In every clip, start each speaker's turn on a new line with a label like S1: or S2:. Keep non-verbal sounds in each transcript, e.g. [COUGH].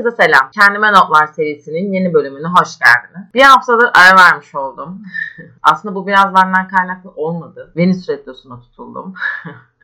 S1: Herkese selam. Kendime Notlar serisinin yeni bölümüne hoş geldiniz. Bir haftadır ara vermiş oldum. [LAUGHS] Aslında bu biraz benden kaynaklı olmadı. Venüs retrosuna tutuldum. [LAUGHS]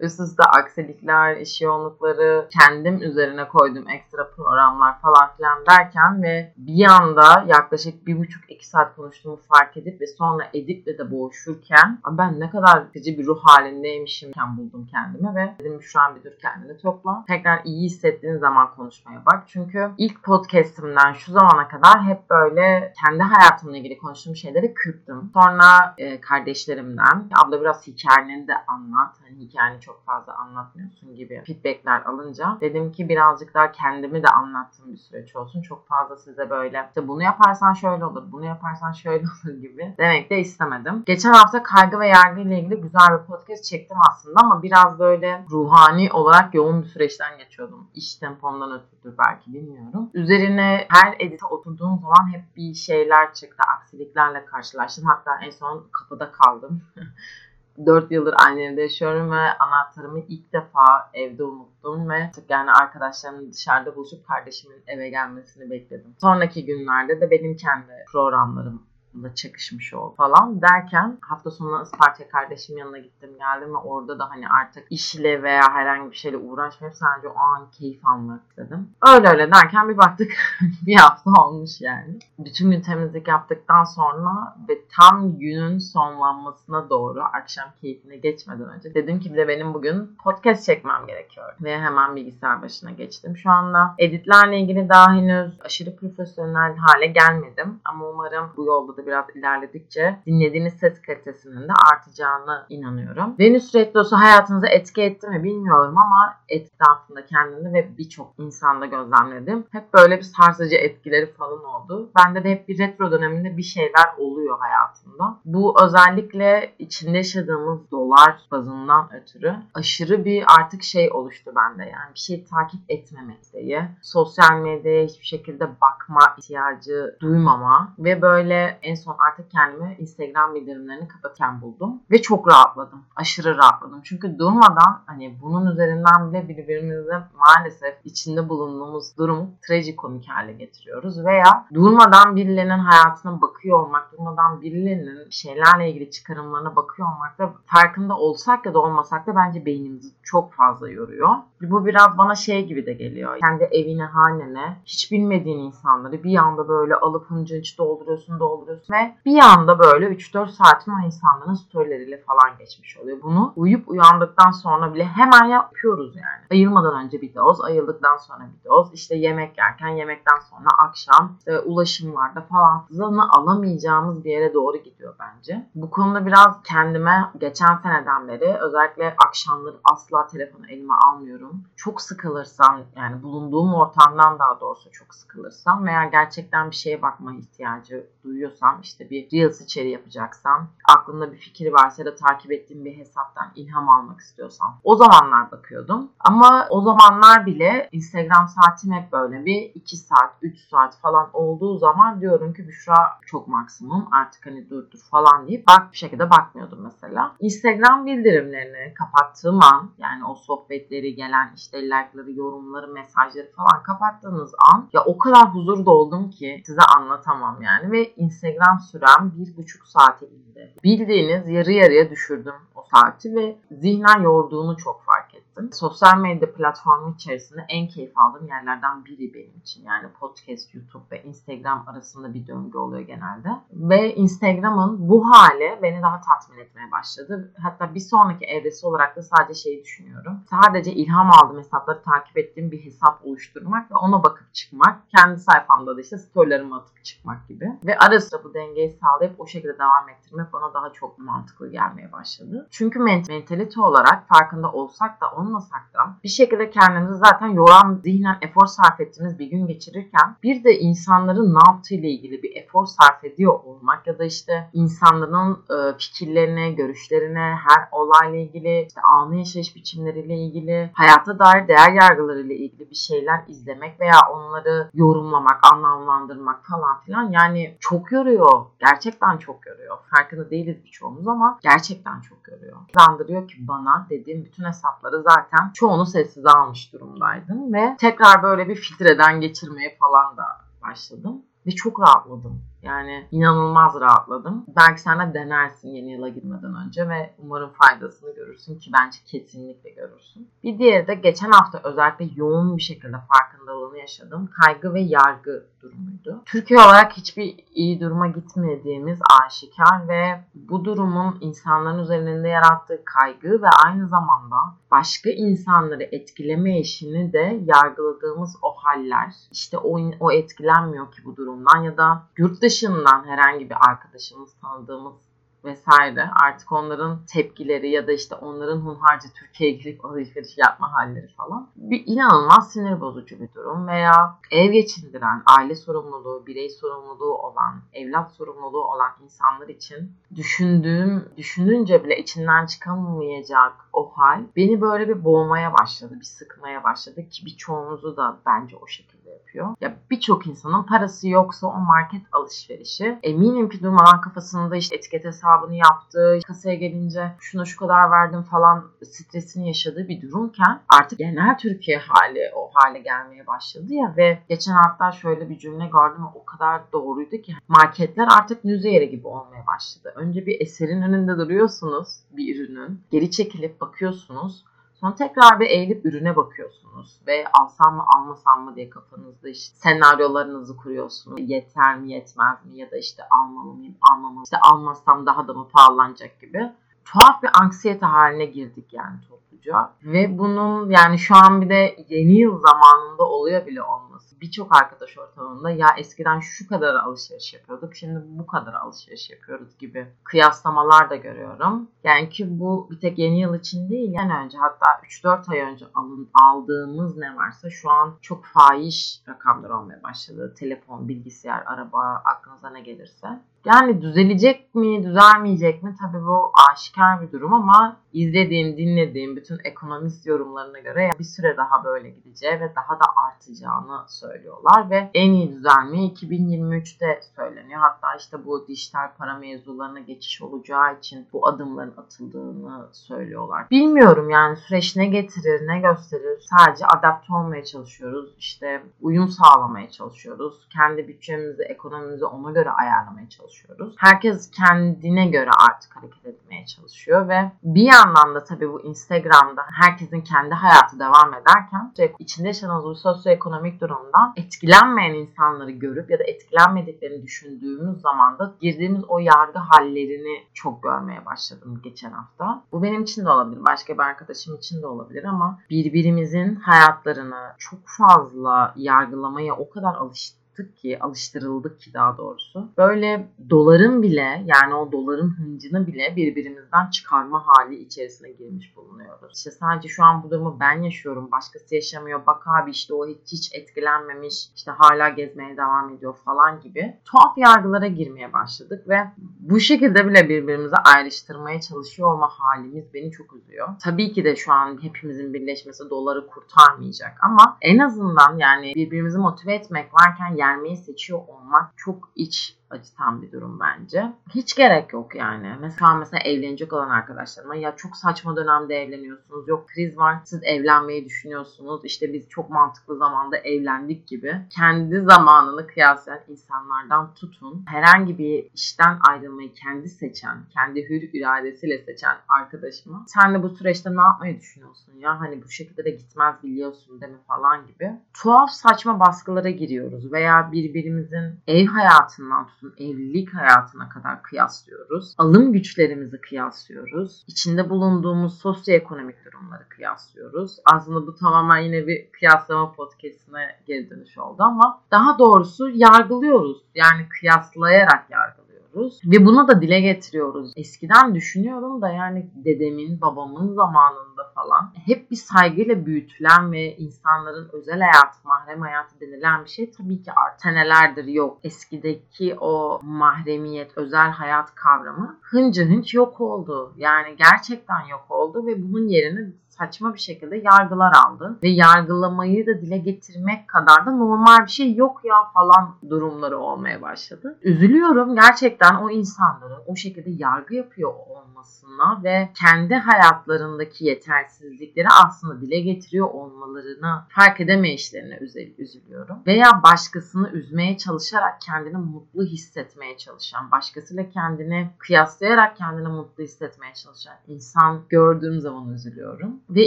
S1: üst üste aksilikler, iş yoğunlukları, kendim üzerine koyduğum ekstra programlar falan filan derken ve bir anda yaklaşık bir buçuk iki saat konuştuğumu fark edip ve sonra Edip'le de boğuşurken ben ne kadar sıkıcı bir ruh halindeymişimken buldum kendimi ve dedim şu an bir dur kendini topla. Tekrar iyi hissettiğin zaman konuşmaya bak. Çünkü ilk podcastimden şu zamana kadar hep böyle kendi hayatımla ilgili konuştuğum şeyleri kırptım. Sonra e, kardeşlerimden abla biraz hikayeni de anlat. Hani hikayeni çok çok fazla anlatmıyorsun gibi feedbackler alınca dedim ki birazcık daha kendimi de anlattığım bir süreç olsun. Çok fazla size böyle işte bunu yaparsan şöyle olur, bunu yaparsan şöyle [LAUGHS] olur gibi demek de istemedim. Geçen hafta kaygı ve yargı ile ilgili güzel bir podcast çektim aslında ama biraz böyle ruhani olarak yoğun bir süreçten geçiyordum. İş tempomdan ötürü belki bilmiyorum. Üzerine her edite oturduğum zaman hep bir şeyler çıktı. Aksiliklerle karşılaştım. Hatta en son kapıda kaldım. [LAUGHS] 4 yıldır aynı evde yaşıyorum ve anahtarımı ilk defa evde unuttum ve yani arkadaşlarımla dışarıda buluşup kardeşimin eve gelmesini bekledim. Sonraki günlerde de benim kendi programlarım da çakışmış oldu falan derken hafta sonu Isparta kardeşim yanına gittim geldim ve orada da hani artık işle veya herhangi bir şeyle uğraşmayıp sadece o an keyif almak istedim. Öyle öyle derken bir baktık [LAUGHS] bir hafta olmuş yani. Bütün gün temizlik yaptıktan sonra ve tam günün sonlanmasına doğru akşam keyfine geçmeden önce dedim ki bir de benim bugün podcast çekmem gerekiyor. Ve hemen bilgisayar başına geçtim. Şu anda editlerle ilgili daha henüz aşırı profesyonel hale gelmedim. Ama umarım bu yolda da biraz ilerledikçe dinlediğiniz ses kalitesinin de artacağını inanıyorum. Venüs Retrosu hayatınıza etki etti mi bilmiyorum ama etrafında kendimde ve birçok insanda gözlemledim. Hep böyle bir sarsıcı etkileri falan oldu. Bende de hep bir retro döneminde bir şeyler oluyor hayatımda. Bu özellikle içinde yaşadığımız dolar bazından ötürü aşırı bir artık şey oluştu bende. Yani bir şey takip etmeme isteği, sosyal medyaya hiçbir şekilde bakma ihtiyacı duymama ve böyle en son artık kendimi Instagram bildirimlerini kapatırken buldum. Ve çok rahatladım. Aşırı rahatladım. Çünkü durmadan hani bunun üzerinden bile birbirimize maalesef içinde bulunduğumuz durum trajikomik hale getiriyoruz. Veya durmadan birilerinin hayatına bakıyor olmak, durmadan birilerinin şeylerle ilgili çıkarımlarına bakıyor olmak da farkında olsak ya da olmasak da bence beynimizi çok fazla yoruyor. Bu biraz bana şey gibi de geliyor. Kendi evine, hanene, hiç bilmediğin insanları bir anda böyle alıp hıncınç dolduruyorsun, dolduruyorsun ve bir anda böyle 3-4 saatin o insanların storyleriyle falan geçmiş oluyor. Bunu uyup uyandıktan sonra bile hemen yapıyoruz yani. Ayılmadan önce bir doz, ayıldıktan sonra bir doz. İşte yemek yerken, yemekten sonra akşam işte ulaşımlarda falan hızını alamayacağımız bir yere doğru gidiyor bence. Bu konuda biraz kendime geçen seneden beri özellikle akşamları asla telefonu elime almıyorum. Çok sıkılırsam yani bulunduğum ortamdan daha doğrusu çok sıkılırsam veya gerçekten bir şeye bakma ihtiyacı duyuyorsam yapacaksam, işte bir Reels içeri yapacaksam, aklımda bir fikir varsa da takip ettiğim bir hesaptan ilham almak istiyorsam o zamanlar bakıyordum. Ama o zamanlar bile Instagram saatim hep böyle bir 2 saat, 3 saat falan olduğu zaman diyorum ki Büşra çok maksimum artık hani dur dur falan deyip bak bir şekilde bakmıyordum mesela. Instagram bildirimlerini kapattığım an yani o sohbetleri gelen işte like'ları, yorumları, mesajları falan kapattığınız an ya o kadar huzur doldum ki size anlatamam yani ve Instagram Instagram sürem bir buçuk saate indi. Bildiğiniz yarı yarıya düşürdüm o saati ve zihnen yorduğunu çok fark ettim. Sosyal medya platformu içerisinde en keyif aldığım yerlerden biri benim için. Yani podcast, YouTube ve Instagram arasında bir döngü oluyor genelde. Ve Instagram'ın bu hali beni daha tatmin etmeye başladı. Hatta bir sonraki evresi olarak da sadece şeyi düşünüyorum. Sadece ilham aldığım hesapları takip ettiğim bir hesap oluşturmak ve ona bakıp çıkmak. Kendi sayfamda da işte storylerimi atıp çıkmak gibi. Ve ara sıra bu dengeyi sağlayıp o şekilde devam ettirmek bana daha çok mantıklı gelmeye başladı. Çünkü mentalite olarak farkında olsak da olmasak da bir şekilde kendimizi zaten yoran zihnen efor sarf ettiğimiz bir gün geçirirken bir de insanların ne yaptığıyla ilgili bir efor sarf ediyor olmak ya da işte insanların e, fikirlerine, görüşlerine, her olayla ilgili işte anı yaşayış biçimleriyle ilgili hayata dair değer yargılarıyla ilgili bir şeyler izlemek veya onları yorumlamak, anlamlandırmak falan filan yani çok yoruyor. Gerçekten çok yoruyor. Farkında değiliz birçoğumuz ama gerçekten çok yoruyor. Zandırıyor ki bana dediğim bütün hesapları zaten zaten çoğunu sessize almış durumdaydım ve tekrar böyle bir filtreden geçirmeye falan da başladım. Ve çok rahatladım. Yani inanılmaz rahatladım. Belki sen de denersin yeni yıla girmeden önce ve umarım faydasını görürsün ki bence kesinlikle görürsün. Bir diğeri de geçen hafta özellikle yoğun bir şekilde farkındalığını yaşadım. Kaygı ve yargı durumuydu. Türkiye olarak hiçbir iyi duruma gitmediğimiz aşikar ve bu durumun insanların üzerinde yarattığı kaygı ve aynı zamanda başka insanları etkileme işini de yargıladığımız o haller. İşte o, o etkilenmiyor ki bu durumdan ya da yurt dışından herhangi bir arkadaşımız tanıdığımız vesaire. Artık onların tepkileri ya da işte onların hunharca Türkiye'ye girip alışveriş yapma halleri falan bir inanılmaz sinir bozucu bir durum veya ev geçindiren, aile sorumluluğu, birey sorumluluğu olan, evlat sorumluluğu olan insanlar için düşündüğüm, düşününce bile içinden çıkamayacak o hal beni böyle bir boğmaya başladı, bir sıkmaya başladı ki birçoğumuzu da bence o şekilde yapıyor. Ya birçok insanın parası yoksa o market alışverişi eminim ki durmadan kafasında işte etiket hesabını yaptığı, kasaya gelince şuna şu kadar verdim falan stresini yaşadığı bir durumken artık genel Türkiye hali o hale gelmeye başladı ya ve geçen hatta şöyle bir cümle gördüm o kadar doğruydu ki marketler artık müze yeri gibi olmaya başladı. Önce bir eserin önünde duruyorsunuz bir ürünün. Geri çekilip bakıyorsunuz. Sonra tekrar bir eğilip ürüne bakıyorsunuz ve alsam mı almasam mı diye kafanızda işte senaryolarınızı kuruyorsunuz. Yeter mi yetmez mi ya da işte almalı mıyım almamalıyım işte almazsam daha da mı pahalanacak gibi. Tuhaf bir anksiyete haline girdik yani topluca. Ve bunun yani şu an bir de yeni yıl zamanında oluyor bile olması. Birçok arkadaş ortamında ya eskiden şu kadar alışveriş yapıyorduk şimdi bu kadar alışveriş yapıyoruz gibi kıyaslamalar da görüyorum. Yani ki bu bir tek yeni yıl için değil yani önce hatta 3-4 ay önce alın, aldığımız ne varsa şu an çok fahiş rakamlar olmaya başladı. Telefon, bilgisayar, araba aklınıza ne gelirse. Yani düzelecek mi, düzelmeyecek mi? Tabii bu aşikar bir durum ama izlediğim, dinlediğim bütün ekonomist yorumlarına göre bir süre daha böyle gideceği ve daha da artacağını söylüyorlar ve en iyi düzelme 2023'te söyleniyor. Hatta işte bu dijital para mevzularına geçiş olacağı için bu adımların atıldığını söylüyorlar. Bilmiyorum yani süreç ne getirir, ne gösterir. Sadece adapte olmaya çalışıyoruz. İşte uyum sağlamaya çalışıyoruz. Kendi bütçemizi, ekonomimizi ona göre ayarlamaya çalışıyoruz. Herkes kendine göre artık hareket etmeye çalışıyor ve bir yandan da tabii bu Instagram'da herkesin kendi hayatı devam ederken içinde yaşanan bu sosyoekonomik durumdan etkilenmeyen insanları görüp ya da etkilenmediklerini düşündüğümüz zaman da girdiğimiz o yargı hallerini çok görmeye başladım geçen hafta. Bu benim için de olabilir, başka bir arkadaşım için de olabilir ama birbirimizin hayatlarını çok fazla yargılamaya o kadar alıştık alıştık ki, alıştırıldık ki daha doğrusu. Böyle doların bile yani o doların hıncını bile birbirimizden çıkarma hali içerisine girmiş bulunuyoruz. İşte sadece şu an bu durumu ben yaşıyorum, başkası yaşamıyor. Bak abi işte o hiç, hiç etkilenmemiş, işte hala gezmeye devam ediyor falan gibi tuhaf yargılara girmeye başladık ve bu şekilde bile birbirimizi ayrıştırmaya çalışıyor olma halimiz beni çok üzüyor. Tabii ki de şu an hepimizin birleşmesi doları kurtarmayacak ama en azından yani birbirimizi motive etmek varken gelmeyi seçiyor olmak çok iç acıtan bir durum bence. Hiç gerek yok yani. Mesela mesela evlenecek olan arkadaşlarıma ya çok saçma dönemde evleniyorsunuz. Yok kriz var. Siz evlenmeyi düşünüyorsunuz. İşte biz çok mantıklı zamanda evlendik gibi. Kendi zamanını kıyaslayan insanlardan tutun. Herhangi bir işten ayrılmayı kendi seçen, kendi hür iradesiyle seçen arkadaşıma sen de bu süreçte ne yapmayı düşünüyorsun ya? Hani bu şekilde de gitmez biliyorsun değil mi falan gibi. Tuhaf saçma baskılara giriyoruz veya birbirimizin ev hayatından tutun hayatın evlilik hayatına kadar kıyaslıyoruz. Alım güçlerimizi kıyaslıyoruz. İçinde bulunduğumuz sosyoekonomik durumları kıyaslıyoruz. Aslında bu tamamen yine bir kıyaslama podcastine geri dönüş oldu ama daha doğrusu yargılıyoruz. Yani kıyaslayarak yargılıyoruz yapıyoruz. Ve bunu da dile getiriyoruz. Eskiden düşünüyorum da yani dedemin, babamın zamanında falan hep bir saygıyla büyütülen ve insanların özel hayatı, mahrem hayatı denilen bir şey tabii ki artık senelerdir yok. Eskideki o mahremiyet, özel hayat kavramı hıncı hınç yok oldu. Yani gerçekten yok oldu ve bunun yerini saçma bir şekilde yargılar aldı. Ve yargılamayı da dile getirmek kadar da normal bir şey yok ya falan durumları olmaya başladı. Üzülüyorum gerçekten o insanların o şekilde yargı yapıyor olması olmasına ve kendi hayatlarındaki yetersizlikleri aslında dile getiriyor olmalarını fark edemeyişlerine üzülüyorum. Veya başkasını üzmeye çalışarak kendini mutlu hissetmeye çalışan, başkasıyla kendini kıyaslayarak kendini mutlu hissetmeye çalışan insan gördüğüm zaman üzülüyorum. Ve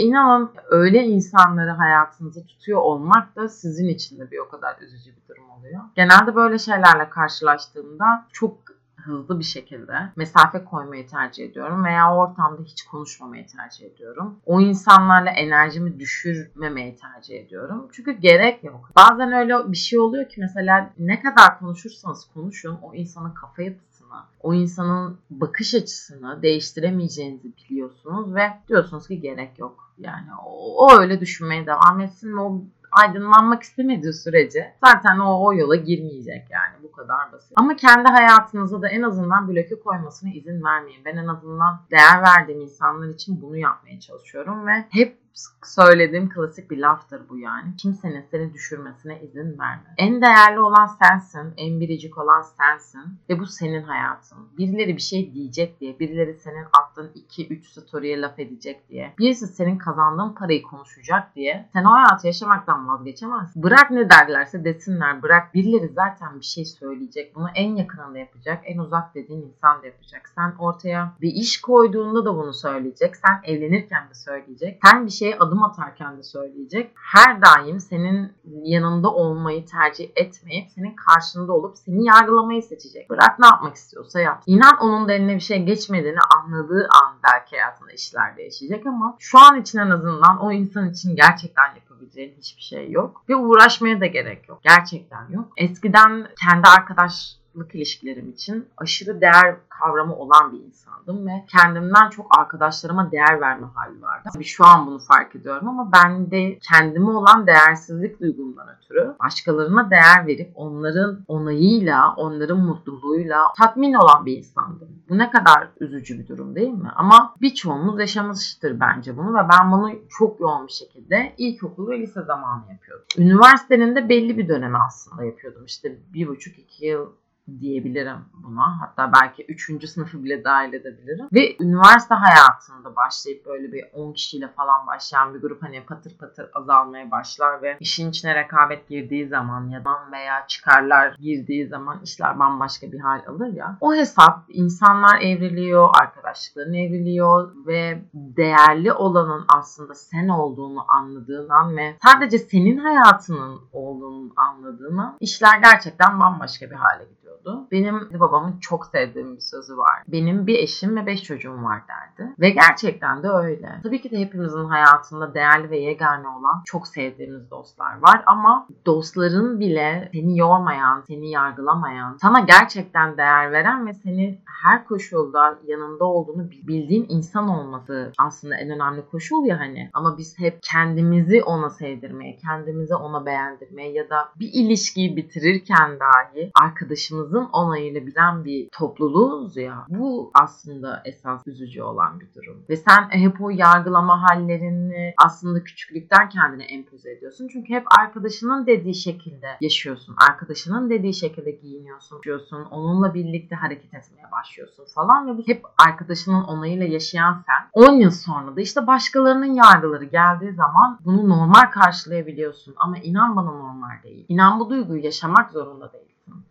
S1: inanın öyle insanları hayatınızda tutuyor olmak da sizin için de bir o kadar üzücü bir durum oluyor. Genelde böyle şeylerle karşılaştığımda çok hızlı bir şekilde mesafe koymayı tercih ediyorum veya ortamda hiç konuşmamayı tercih ediyorum. O insanlarla enerjimi düşürmemeyi tercih ediyorum. Çünkü gerek yok. Bazen öyle bir şey oluyor ki mesela ne kadar konuşursanız konuşun o insanın kafa yapısını, o insanın bakış açısını değiştiremeyeceğinizi biliyorsunuz ve diyorsunuz ki gerek yok. Yani o, o öyle düşünmeye devam etsin ve o aydınlanmak istemediği sürece zaten o, o yola girmeyecek yani bu kadar basit. Ama kendi hayatınıza da en azından bloke koymasına izin vermeyin. Ben en azından değer verdiğim insanlar için bunu yapmaya çalışıyorum ve hep söylediğim klasik bir laftır bu yani. Kimsenin seni düşürmesine izin verme. En değerli olan sensin, en biricik olan sensin ve bu senin hayatın. Birileri bir şey diyecek diye, birileri senin attığın 2-3 story'e laf edecek diye, birisi senin kazandığın parayı konuşacak diye sen o hayatı yaşamaktan vazgeçemezsin. Bırak ne derlerse desinler, bırak birileri zaten bir şey söyleyecek. Bunu en yakınında yapacak, en uzak dediğin insan da yapacak. Sen ortaya bir iş koyduğunda da bunu söyleyecek. Sen evlenirken de söyleyecek. Sen bir şey şeye adım atarken de söyleyecek. Her daim senin yanında olmayı tercih etmeyip senin karşında olup seni yargılamayı seçecek. Bırak ne yapmak istiyorsa yap. İnan onun da eline bir şey geçmediğini anladığı an belki hayatında işler değişecek ama şu an için en azından o insan için gerçekten yapabileceğin hiçbir şey yok. Ve uğraşmaya da gerek yok. Gerçekten yok. Eskiden kendi arkadaş arkadaşlık ilişkilerim için aşırı değer kavramı olan bir insandım ve kendimden çok arkadaşlarıma değer verme hali vardı. Tabii şu an bunu fark ediyorum ama ben de kendime olan değersizlik duygumdan ötürü başkalarına değer verip onların onayıyla, onların mutluluğuyla tatmin olan bir insandım. Bu ne kadar üzücü bir durum değil mi? Ama birçoğumuz yaşamıştır bence bunu ve ben bunu çok yoğun bir şekilde ilkokul ve lise zamanı yapıyordum. Üniversitenin de belli bir dönemi aslında yapıyordum. İşte bir buçuk iki yıl diyebilirim buna. Hatta belki 3. sınıfı bile dahil edebilirim. Ve üniversite hayatında başlayıp böyle bir 10 kişiyle falan başlayan bir grup hani patır patır azalmaya başlar ve işin içine rekabet girdiği zaman ya da veya çıkarlar girdiği zaman işler bambaşka bir hal alır ya. O hesap insanlar evriliyor, arkadaşlıkların evriliyor ve değerli olanın aslında sen olduğunu anladığından ve sadece senin hayatının olduğunu anladığına işler gerçekten bambaşka bir hale gidiyor söylüyordu. Benim babamın çok sevdiğim bir sözü var. Benim bir eşim ve beş çocuğum var derdi. Ve gerçekten de öyle. Tabii ki de hepimizin hayatında değerli ve yegane olan çok sevdiğimiz dostlar var ama dostların bile seni yormayan, seni yargılamayan, sana gerçekten değer veren ve seni her koşulda yanında olduğunu bildiğin insan olması aslında en önemli koşul ya hani. Ama biz hep kendimizi ona sevdirmeye, kendimizi ona beğendirmeye ya da bir ilişkiyi bitirirken dahi arkadaşımızı halkımızın onayıyla bilen bir topluluğuz ya. Bu aslında esas üzücü olan bir durum. Ve sen hep o yargılama hallerini aslında küçüklükten kendine empoze ediyorsun. Çünkü hep arkadaşının dediği şekilde yaşıyorsun. Arkadaşının dediği şekilde giyiniyorsun, yaşıyorsun. Onunla birlikte hareket etmeye başlıyorsun falan ve bu hep arkadaşının onayıyla yaşayan sen. 10 yıl sonra da işte başkalarının yargıları geldiği zaman bunu normal karşılayabiliyorsun. Ama inan bana normal değil. İnan bu duyguyu yaşamak zorunda değil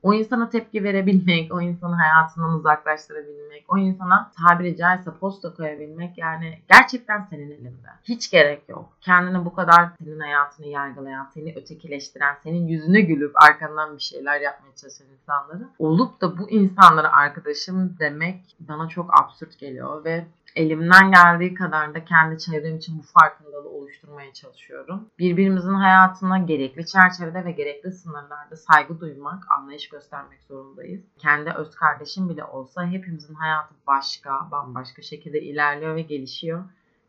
S1: o insana tepki verebilmek, o insanı hayatından uzaklaştırabilmek, o insana tabiri caizse posta koyabilmek yani gerçekten senin elinde. Hiç gerek yok. Kendini bu kadar senin hayatını yargılayan, seni ötekileştiren, senin yüzüne gülüp arkandan bir şeyler yapmaya çalışan insanları olup da bu insanlara arkadaşım demek bana çok absürt geliyor ve elimden geldiği kadar da kendi çevrem için bu farkındalığı oluşturmaya çalışıyorum. Birbirimizin hayatına gerekli çerçevede ve gerekli sınırlarda saygı duymak, anlayış göstermek zorundayız. Kendi öz kardeşim bile olsa hepimizin hayatı başka, bambaşka şekilde ilerliyor ve gelişiyor.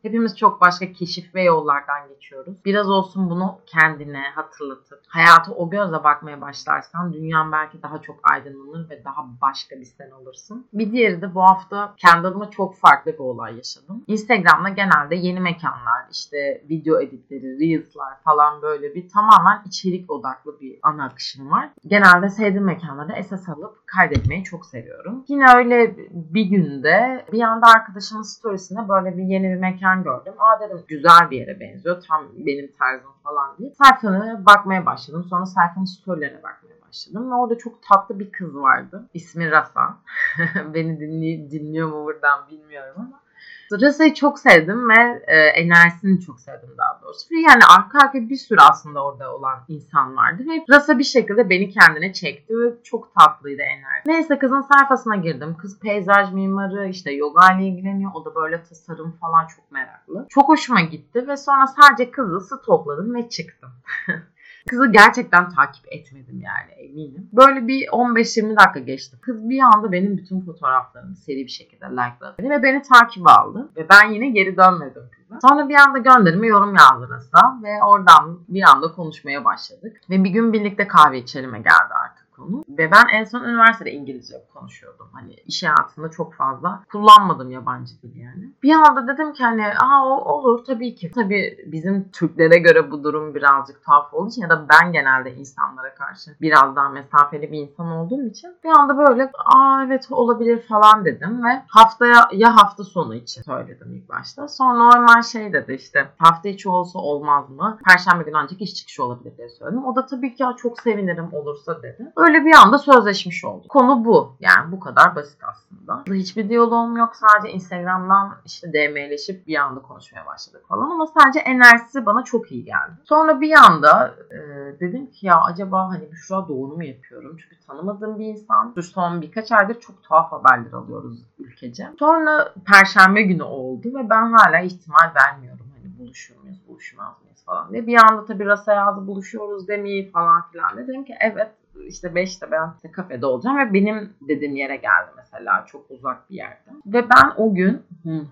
S1: Hepimiz çok başka keşif ve yollardan geçiyoruz. Biraz olsun bunu kendine hatırlatıp hayata o gözle bakmaya başlarsan dünyan belki daha çok aydınlanır ve daha başka bir sen olursun. Bir diğeri de bu hafta kendi adıma çok farklı bir olay yaşadım. Instagram'da genelde yeni mekanlar, işte video editleri, reels'lar falan böyle bir tamamen içerik odaklı bir ana akışım var. Genelde sevdiğim mekanlarda esas alıp kaydetmeyi çok seviyorum. Yine öyle bir günde bir anda arkadaşımın storiesinde böyle bir yeni bir mekan gördüm. Aa dedim güzel bir yere benziyor. Tam benim tarzım falan diye. Sayfana bakmaya başladım. Sonra sayfanın storylerine bakmaya başladım. Ve orada çok tatlı bir kız vardı. İsmi Rasa. [LAUGHS] Beni dinli dinliyor mu buradan bilmiyorum ama. Rasa'yı çok sevdim ve e, enerjisini çok sevdim daha doğrusu. Yani arka arkaya bir sürü aslında orada olan insan vardı. Ve Rasa bir şekilde beni kendine çekti ve çok tatlıydı enerji. Neyse kızın sayfasına girdim. Kız peyzaj mimarı, işte yoga ile ilgileniyor. O da böyle tasarım falan çok meraklı. Çok hoşuma gitti ve sonra sadece kızı stokladım ve çıktım. [LAUGHS] Kızı gerçekten takip etmedim yani eminim. Böyle bir 15-20 dakika geçti. Kız bir anda benim bütün fotoğraflarımı seri bir şekilde likeladı ve beni takip aldı. Ve ben yine geri dönmedim kıza. Sonra bir anda gönderime yorum yazdırırsa ve oradan bir anda konuşmaya başladık. Ve bir gün birlikte kahve içerime geldi konu. Ve ben en son üniversitede İngilizce konuşuyordum. Hani iş hayatında çok fazla kullanmadım yabancı dil yani. Bir anda dedim ki hani aa olur tabii ki. Tabii bizim Türklere göre bu durum birazcık tuhaf olduğu için ya da ben genelde insanlara karşı biraz daha mesafeli bir insan olduğum için bir anda böyle aa evet olabilir falan dedim ve haftaya ya hafta sonu için söyledim ilk başta. Sonra normal şey dedi işte hafta içi olsa olmaz mı? Perşembe günü ancak iş çıkışı olabilir diye söyledim. O da tabii ki ya çok sevinirim olursa dedi. Bir anda sözleşmiş olduk. Konu bu. Yani bu kadar basit aslında. Hiçbir diyaloğum yok. Sadece Instagram'dan işte DM'leşip bir anda konuşmaya başladık falan ama sadece enerjisi bana çok iyi geldi. Sonra bir anda e, dedim ki ya acaba hani Büşra doğru mu yapıyorum? Çünkü tanımadığım bir insan. Şu son birkaç aydır çok tuhaf haberler alıyoruz ülkece. Sonra Perşembe günü oldu ve ben hala ihtimal vermiyorum. Hani buluşur muyuz, buluşmaz mıyız falan diye. Bir anda tabii Rasa yazdı buluşuyoruz demeyi falan filan. Dedim ki evet işte 5'te ben işte kafede olacağım ve benim dediğim yere geldi mesela çok uzak bir yerde. Ve ben o gün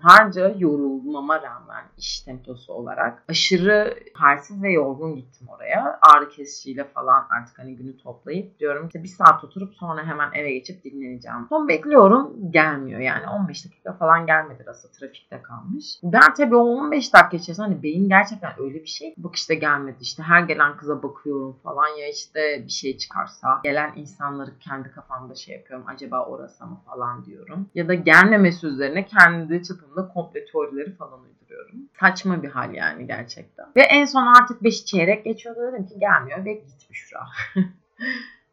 S1: harca yorulmama rağmen iş temposu olarak aşırı halsiz ve yorgun gittim oraya. Ağrı kesiciyle falan artık hani günü toplayıp diyorum ki bir saat oturup sonra hemen eve geçip dinleneceğim. Son bekliyorum gelmiyor yani 15 dakika falan gelmedi rasa trafikte kalmış. Ben tabii o 15 dakika içerisinde hani beyin gerçekten öyle bir şey. Bak işte gelmedi işte her gelen kıza bakıyorum falan ya işte bir şey çıkarsa gelen insanları kendi kafamda şey yapıyorum acaba orası mı falan diyorum. Ya da gelmemesi üzerine kendi çapımda komple teorileri falan uyduruyorum. Saçma bir hal yani gerçekten. Ve en son artık 5 çeyrek geçiyordu dedim ki gelmiyor ve gitmiş şu an. [LAUGHS]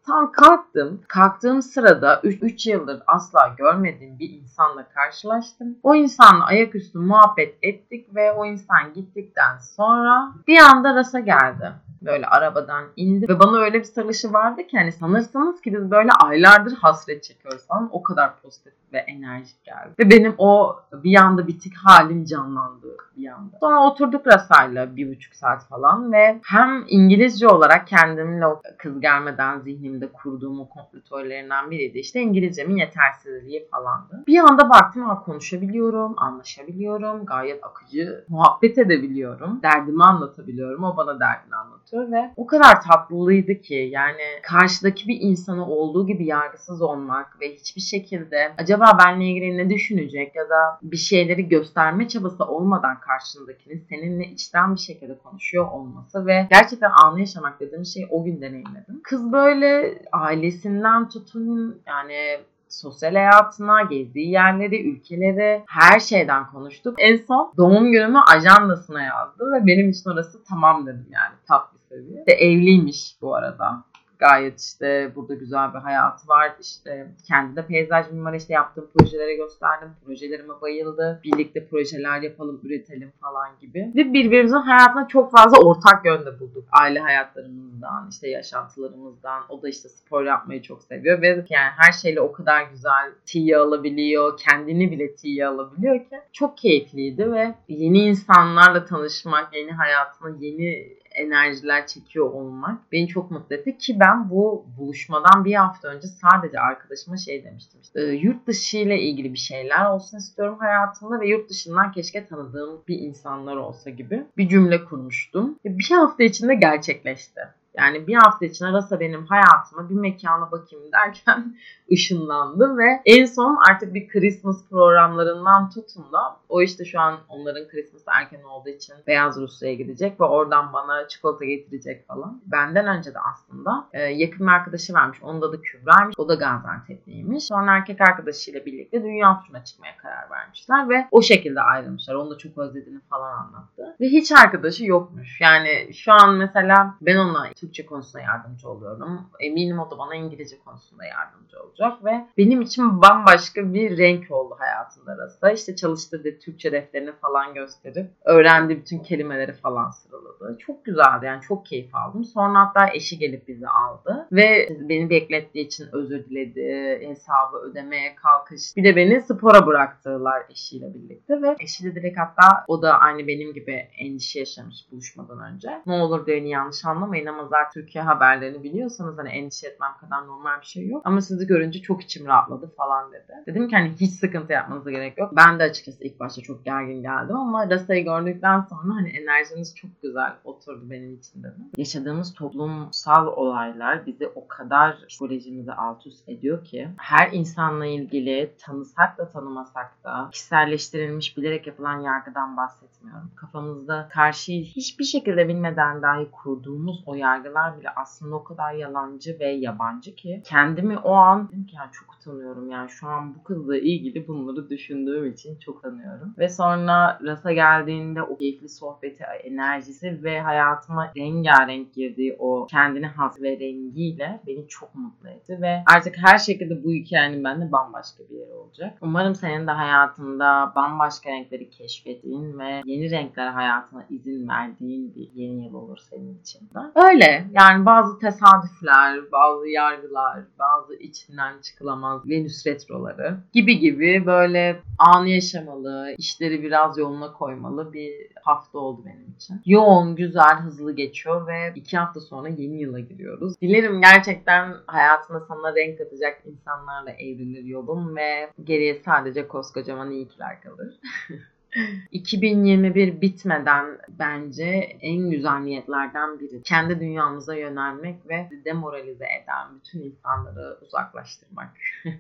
S1: Tam kalktım. Kalktığım sırada 3 yıldır asla görmediğim bir insanla karşılaştım. O insanla ayaküstü muhabbet ettik ve o insan gittikten sonra bir anda rasa geldi böyle arabadan indi ve bana öyle bir sarışı vardı ki hani sanırsınız ki biz böyle aylardır hasret çekiyoruz falan o kadar pozitif ve enerjik geldi. Ve benim o bir anda bitik halim canlandı bir anda. Sonra oturduk Rasa'yla bir buçuk saat falan ve hem İngilizce olarak kendimle o kız gelmeden zihnimde kurduğum o kompletörlerinden biriydi. İşte İngilizcemin yetersizliği falandı. Bir anda baktım ha konuşabiliyorum, anlaşabiliyorum, gayet akıcı muhabbet edebiliyorum, derdimi anlatabiliyorum, o bana derdini anlatıyor ve o kadar tatlıydı ki yani karşıdaki bir insanı olduğu gibi yargısız olmak ve hiçbir şekilde acaba benle ilgili ne düşünecek ya da bir şeyleri gösterme çabası olmadan karşındakinin seninle içten bir şekilde konuşuyor olması ve gerçekten anı yaşamak dediğim şeyi o gün deneyimledim. Kız böyle ailesinden tutun yani sosyal hayatına, gezdiği yerleri, ülkeleri, her şeyden konuştuk. En son doğum günümü ajandasına yazdı ve benim için orası tamam dedim yani tatlı seviye. Ve evliymiş bu arada gayet işte burada güzel bir hayatı var. İşte kendi de peyzaj mimarı işte yaptığım projelere gösterdim. Projelerime bayıldı. Birlikte projeler yapalım, üretelim falan gibi. Ve birbirimizin hayatına çok fazla ortak yönde bulduk. Aile hayatlarımızdan, işte yaşantılarımızdan. O da işte spor yapmayı çok seviyor ve yani her şeyle o kadar güzel tiye alabiliyor. Kendini bile tiye alabiliyor ki çok keyifliydi ve yeni insanlarla tanışmak, yeni hayatına yeni enerjiler çekiyor olmak beni çok mutlu etti ki ben bu buluşmadan bir hafta önce sadece arkadaşıma şey demiştim. İşte, e, yurt dışı ile ilgili bir şeyler olsun istiyorum hayatımda ve yurt dışından keşke tanıdığım bir insanlar olsa gibi bir cümle kurmuştum. Bir hafta içinde gerçekleşti. Yani bir hafta içinde Rasa benim hayatıma bir mekana bakayım derken [LAUGHS] ışınlandı ve en son artık bir Christmas programlarından tutun da o işte şu an onların Christmas erken olduğu için Beyaz Rusya'ya gidecek ve oradan bana çikolata getirecek falan. Benden önce de aslında e, yakın bir arkadaşı varmış. Onun da Kübra'ymış. O da Gaziantep'liymiş. Sonra erkek arkadaşıyla birlikte dünya turuna çıkmaya karar vermişler ve o şekilde ayrılmışlar. Onu da çok özlediğini falan anlattı. Ve hiç arkadaşı yokmuş. Yani şu an mesela ben ona Türkçe konusunda yardımcı oluyorum. Eminim o da bana İngilizce konusunda yardımcı olacak ve benim için bambaşka bir renk oldu hayatında arasında. İşte çalıştırdığı Türkçe defterini falan gösterip öğrendiği bütün kelimeleri falan sıraladı. Çok güzeldi yani çok keyif aldım. Sonra hatta eşi gelip bizi aldı ve beni beklettiği için özür diledi. Hesabı ödemeye kalkış. Bir de beni spora bıraktılar eşiyle birlikte ve eşiyle direkt hatta o da aynı benim gibi endişe yaşamış buluşmadan önce. Ne olur beni yanlış anlamayın ama zaten Türkiye haberlerini biliyorsanız hani endişe etmem kadar normal bir şey yok. Ama sizi görünce çok içim rahatladı falan dedi. Dedim ki hani hiç sıkıntı yapmanıza gerek yok. Ben de açıkçası ilk başta çok gergin geldim ama Rasa'yı gördükten sonra hani enerjiniz çok güzel oturdu benim için dedim. Yaşadığımız toplumsal olaylar bizi o kadar psikolojimizi alt üst ediyor ki her insanla ilgili tanısak da tanımasak da kişiselleştirilmiş bilerek yapılan yargıdan bahsetmiyorum. Kafamızda karşıyı hiçbir şekilde bilmeden dahi kurduğumuz o yargılar bile aslında o kadar yalancı ve yabancı ki kendimi o an dedim ki yani çok utanıyorum yani şu an bu kızla ilgili bunları düşündüğüm için çok utanıyorum. Ve sonra Rasa geldiğinde o keyifli sohbeti, enerjisi ve hayatıma rengarenk girdiği o kendine has ve rengiyle beni çok mutlu etti ve artık her şekilde bu hikayenin bende bambaşka bir yeri olacak. Umarım senin de hayatında bambaşka renkleri keşfettiğin ve yeni renkler hayatına izin verdiğin bir yeni yıl olur senin için de. Öyle yani bazı tesadüfler, bazı yargılar, bazı içinden çıkılamaz Venüs retroları gibi gibi böyle anı yaşamalı, işleri biraz yoluna koymalı bir hafta oldu benim için. Yoğun, güzel, hızlı geçiyor ve iki hafta sonra yeni yıla giriyoruz. Dilerim gerçekten hayatına sana renk katacak insanlarla evrilir yolun ve geriye sadece koskocaman iyilikler kalır. [LAUGHS] [LAUGHS] 2021 bitmeden bence en güzel niyetlerden biri. Kendi dünyamıza yönelmek ve demoralize eden bütün insanları uzaklaştırmak. [LAUGHS]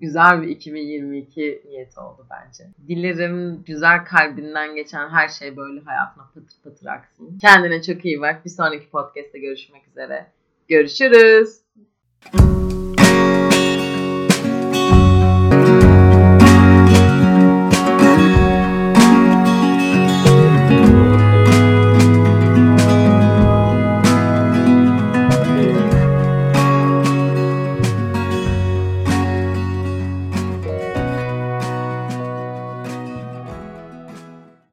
S1: güzel bir 2022 niyeti oldu bence. Dilerim güzel kalbinden geçen her şey böyle hayatına pıtır pıtır aksın. Kendine çok iyi bak. Bir sonraki podcast'te görüşmek üzere. Görüşürüz.